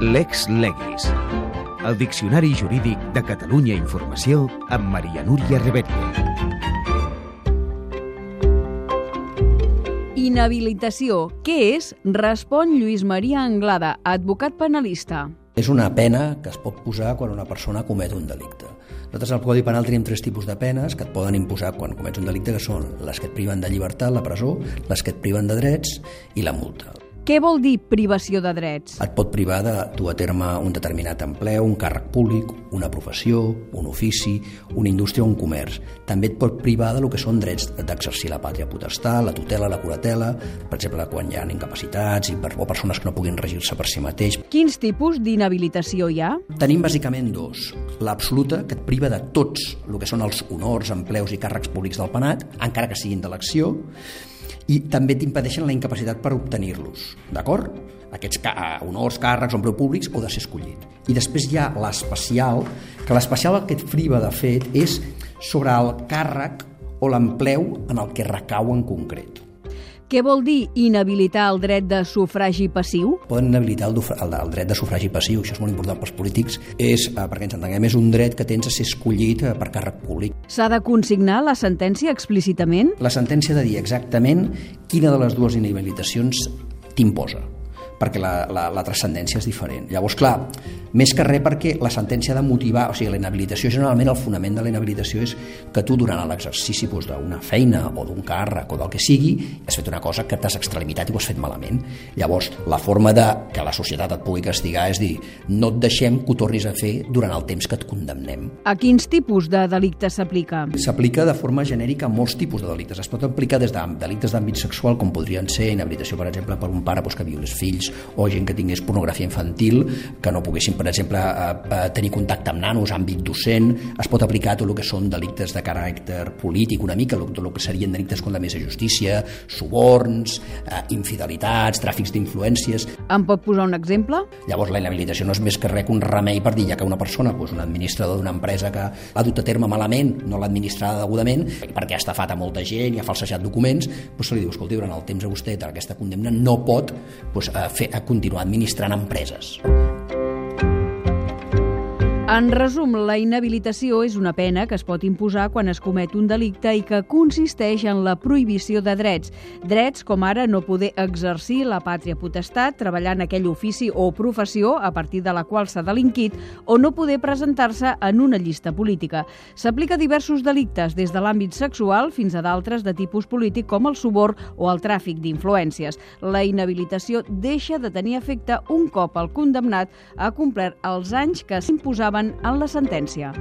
Lex Legis. El Diccionari Jurídic de Catalunya Informació amb Maria Núria Rebetlla. Inhabilitació. Què és? Respon Lluís Maria Anglada, advocat penalista. És una pena que es pot posar quan una persona comet un delicte. Nosaltres al Codi Penal tenim tres tipus de penes que et poden imposar quan comets un delicte, que són les que et priven de llibertat, la presó, les que et priven de drets i la multa. Què vol dir privació de drets? Et pot privar de dur a terme un determinat empleu, un càrrec públic, una professió, un ofici, una indústria o un comerç. També et pot privar de lo que són drets d'exercir la pàtria potestat, la tutela, la curatela, per exemple, quan hi ha incapacitats i per, o persones que no puguin regir-se per si mateix. Quins tipus d'inhabilitació hi ha? Tenim bàsicament dos. L'absoluta, que et priva de tots el que són els honors, empleus i càrrecs públics del penat, encara que siguin d'elecció, i també t'impedeixen la incapacitat per obtenir-los, d'acord? Aquests ca honors, càrrecs o empleu públics o de ser escollit. I després hi ha l'especial, que l'especial el que et friva de fet és sobre el càrrec o l'empleu en el que recau en concret. Què vol dir inhabilitar el dret de sufragi passiu? Poden inhabilitar el, el, el dret de sufragi passiu, això és molt important pels polítics, és, eh, perquè ens entenguem, és un dret que tens a ser escollit eh, per càrrec públic. S'ha de consignar la sentència explícitament? La sentència ha de dir exactament quina de les dues inhabilitacions t'imposa perquè la, la, la transcendència és diferent. Llavors, clar, més que res perquè la sentència ha de motivar, o sigui, la inhabilitació, generalment el fonament de la inhabilitació és que tu durant l'exercici doncs, d'una feina o d'un càrrec o del que sigui, has fet una cosa que t'has extralimitat i ho has fet malament. Llavors, la forma de que la societat et pugui castigar és dir, no et deixem que ho tornis a fer durant el temps que et condemnem. A quins tipus de delictes s'aplica? S'aplica de forma genèrica a molts tipus de delictes. Es pot aplicar des de delictes d'àmbit sexual, com podrien ser inhabilitació, per exemple, per un pare doncs, que violi els o gent que tingués pornografia infantil, que no poguessin, per exemple, tenir contacte amb nanos, àmbit docent, es pot aplicar tot el que són delictes de caràcter polític, una mica, tot el que serien delictes contra la mesa justícia, suborns, eh, infidelitats, tràfics d'influències... Em pot posar un exemple? Llavors, la inhabilitació no és més que res un remei per dir ja que una persona, doncs, un administrador d'una empresa que l'ha dut a terme malament, no l'ha administrada degudament, perquè ha estafat a molta gent i ha falsejat documents, doncs se li diu, escolta, durant el temps a vostè aquesta condemna no pot doncs, fer, a continuar administrant empreses. En resum, la inhabilitació és una pena que es pot imposar quan es comet un delicte i que consisteix en la prohibició de drets. Drets com ara no poder exercir la pàtria potestat, treballar en aquell ofici o professió a partir de la qual s'ha delinquit o no poder presentar-se en una llista política. S'aplica diversos delictes, des de l'àmbit sexual fins a d'altres de tipus polític com el suborn o el tràfic d'influències. La inhabilitació deixa de tenir efecte un cop el condemnat ha complert els anys que s'imposaven en la sentència.